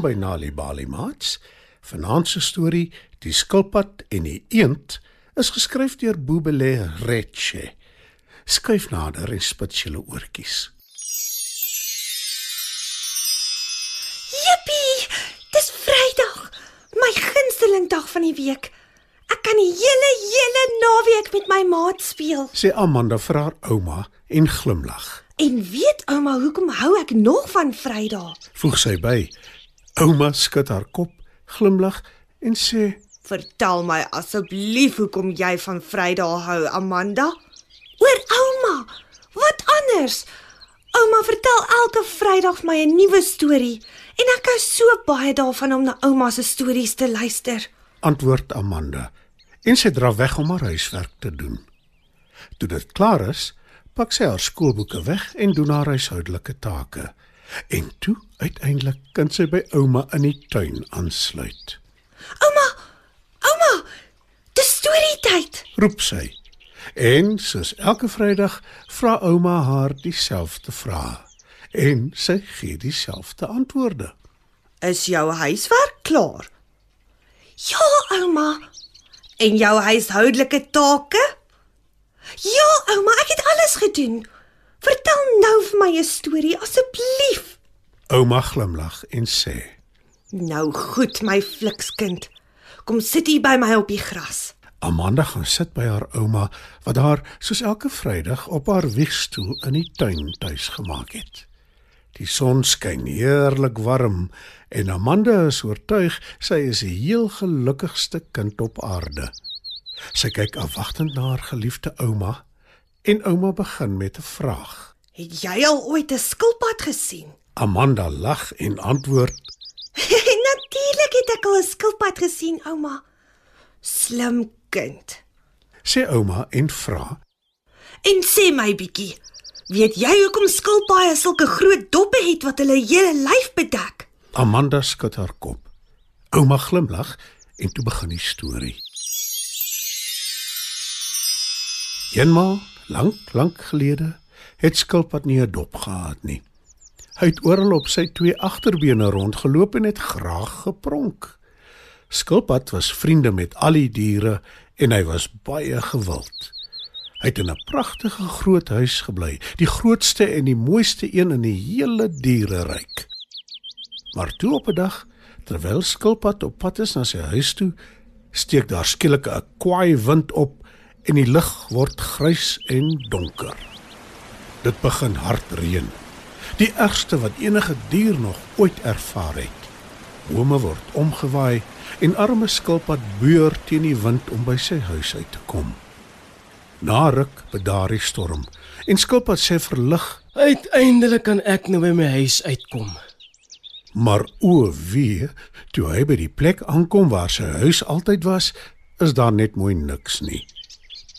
Welkom by Nali Bali Mats. Vanaand se storie, Die skilpad en die eend, is geskryf deur Boebele Reche. Skuif nader en spit julle oortjies. Jippie! Dis Vrydag, my gunsteling dag van die week. Ek kan die hele hele naweek met my maat speel. Sê Amanda vir haar ouma en glimlag. En weet ouma, hoekom hou ek nog van Vrydag? Voeg sy by. Ouma skud haar kop, glimlag en sê: Vertel my asseblief hoekom jy van Vrydag hou, Amanda? Oor ouma. Wat anders? Ouma vertel elke Vrydag my 'n nuwe storie en ek hou so baie daarvan om na ouma se stories te luister. Antwoord Amanda en sy draf weg om haar huiswerk te doen. Toe dit klaar is, pak sy haar skoolboeke weg en doen haar huishoudelike take. En toe uiteindelik kan sy by ouma in die tuin aansluit. Ouma, ouma, dis storietyd. roep sy. En soos elke Vrydag vra ouma haar dieselfde vrae en sy gee dieselfde antwoorde. Is jou huiswerk klaar? Ja, ouma. En jou huishoudelike take? Ja, ouma, ek het alles gedoen. Vertel nou vir my 'n storie asseblief. Ouma glimlag en sê: Nou goed, my flikskind. Kom sit hier by my op die gras. Amanda gaan sit by haar ouma wat haar soos elke Vrydag op haar wiegstoel in die tuin tuis gemaak het. Die son skyn heerlik warm en Amanda is oortuig sy is die heel gelukkigste kind op aarde. Sy kyk afwagtend na haar geliefde ouma en ouma begin met 'n vraag. Het jy al ooit 'n skilpad gesien? Amanda lag en antwoord: Natuurlik het ek al 'n skilpad gesien, ouma. Slim kind. sê ouma en vra: En sê my bietjie, weet jy hoekom skilpaaie sulke groot doppe het wat hulle hele lyf bedek? Amanda skud haar kop. Ouma glimlag en toe begin die storie. Eenmaal, lank, lank gelede, het skilpad nie 'n dop gehad nie. Hy het oral op sy twee agterbene rondgeloop en het graag gepronk. Skilpad was vriende met al die diere en hy was baie gewild. Hy het in 'n pragtige groot huis gebly, die grootste en die mooiste een in die hele diereryk. Maar toe op 'n dag, terwyl Skilpad op pad is na sy huis toe, steek daar skielik 'n kwaai wind op en die lug word grys en donker. Dit begin hard reën. Die ergste wat enige dier nog ooit ervaar het. Bome word omgewaai en arme Skilpad beur teen die wind om by sy huis uit te kom. Na ruk bedaar die storm en Skilpad sê verlig Uiteindelik kan ek nou by my huis uitkom. Maar o wee, toe hy by die plek aankom waar sy huis altyd was, is daar net mooi niks nie.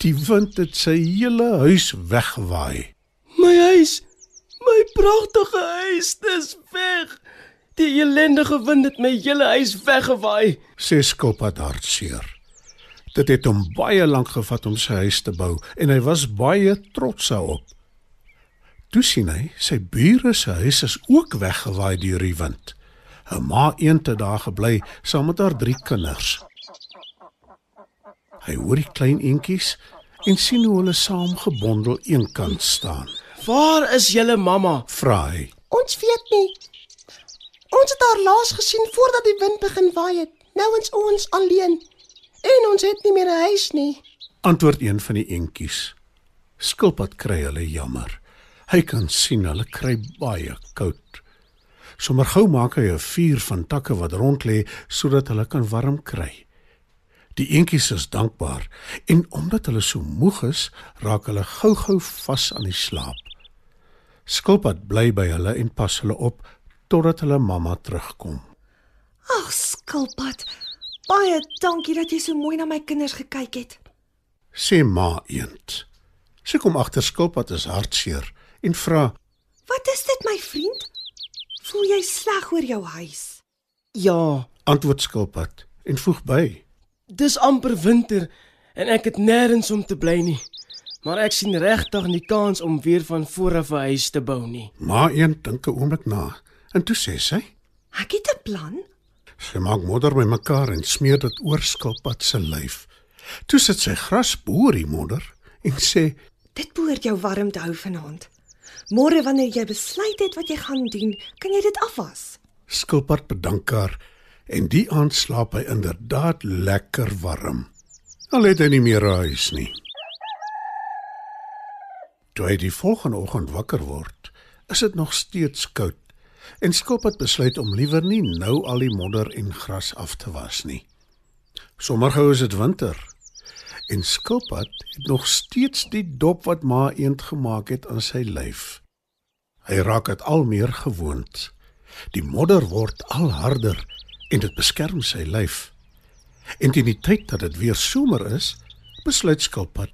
Die wind het sy hele huis weggewaai. My huis, my pragtige huis, dis weg. Die ellendige wind het my hele huis weggewaai. Sê Skilpad hartseer. Dit het hom baie lank gevat om sy huis te bou en hy was baie trots daarop. Toe sien hy sy bure se huis is ook weggewaai deur die wind. 'n Ma eend het daar gebly saam met haar drie kinders. Hy hoor die klein eentjies en sien hoe hulle saam gebondel eenkant staan. Waar is julle mamma? Vra hy: Ons weet nie. Ons het haar laas gesien voordat die wind begin waai het. Nou is ons alleen. En ons het nie meer 'n huis nie. Antwoord een van die eentjies. Skilpad kry hulle jammer. Hy kan sien hulle kry baie koud. Sommer gou maak hy 'n vuur van takke wat rond lê sodat hulle kan warm kry. Die eentjies is dankbaar en omdat hulle so moeg is, raak hulle gou-gou vas aan die slaap. Skilpad bly by hulle en pas hulle op totdat hulle mamma terugkom. Ag, skilpad. Baie dankie dat jy so mooi na my kinders gekyk het. Sê ma eend. Sy kom agter Skilpad is hartseer en vra: Wat is dit, my vriend? Voel jy sleg oor jou huis? Ja, Antwoord Skilpad en voeg by: dis amper winter en ek het nêrens om te bly nie. Maar ek sien regtig nie kans om weer van voor af 'n huis te bou nie. Ma een dink 'n oomblik na en toe sê sy: Ek het 'n plan. Sy maak modder bymekaar en smeer dit oor skilpad se lyf. Toe sit sy gras boor die modder en sê: Dit behoort jou warm te hou vanaand. Môre wanneer jy besluit het wat jy gaan doen, kan jy dit afwas. Skilpad bedank haar en die aand slaap hy inderdaad lekker warm. Al het hy nie meer huis nie. Toe hy die volgende oggend wakker word, is dit nog steeds koud en Skilpad besluit om liewer nie nou al die modder en gras af te was nie. Sommergou is dit winter en Skilpad het nog steeds die dop wat ma eend gemaak het aan sy lyf. Hy raak dit al meer gewoond. Die modder word al harder en dit beskerm sy lyf. En teen die tyd dat dit weer somer is, besluit Skilpad,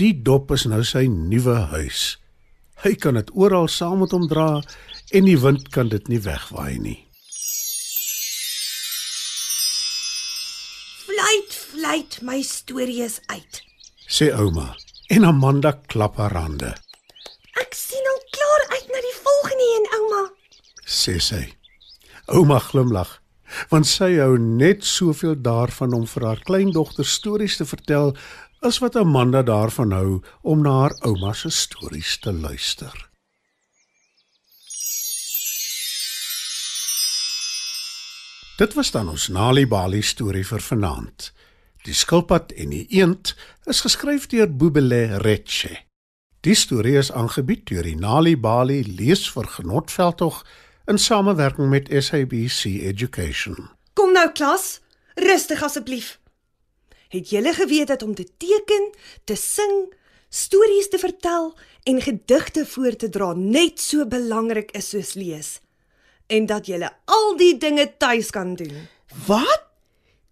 die dop is nou sy nuwe huis. Hy kan dit oral saam met hom dra en die wind kan dit nie wegwaai nie. Fluit, fluit, my storie is uit. Sê ouma en Amanda klap haar hande. Ek sien al klaar uit na die volgende een, ouma. sê sy. Ouma glimlag, want sy hou net soveel daarvan om vir haar kleindogter stories te vertel as wat Amanda daarvan hou om na haar ouma se stories te luister. Dit was dan ons Nali Bali storie vir vanaand. Die skilpad en die eend is geskryf deur Boebele Retche. Die storie is aangebied deur die Nali Bali lees vir Genotveldtog in samewerking met SABC Education. Kom nou klas, rustig asseblief. Het julle geweet dat om te teken, te sing, stories te vertel en gedigte voor te dra net so belangrik is soos lees? En dat julle al die dinge tuis kan doen. Wat?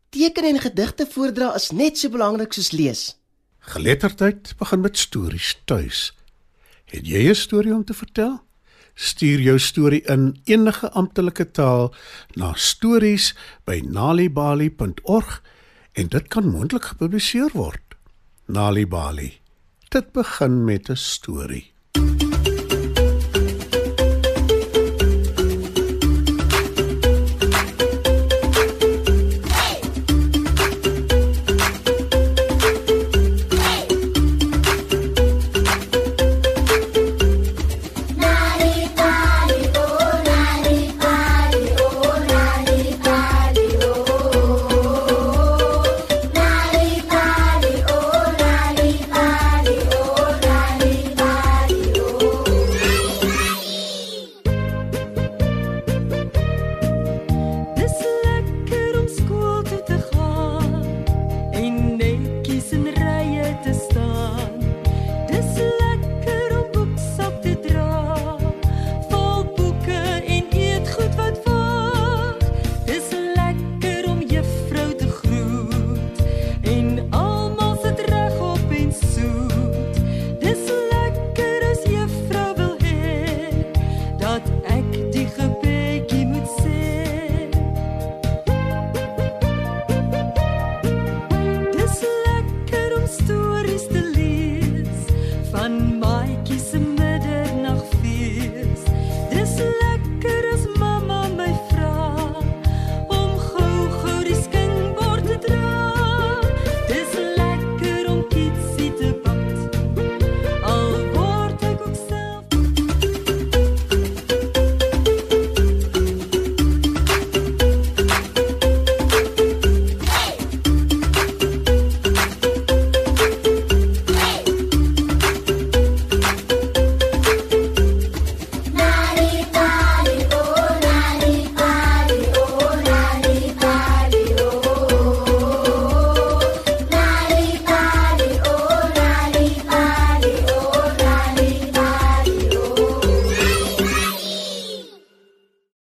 Teken en gedigte voordra is net so belangrik soos lees. Geletterdheid begin met stories tuis. Het jy 'n storie om te vertel? Stuur jou storie in enige amptelike taal na stories@nalibali.org en dit kan moontlik gepubliseer word. Nalibali. Dit begin met 'n storie.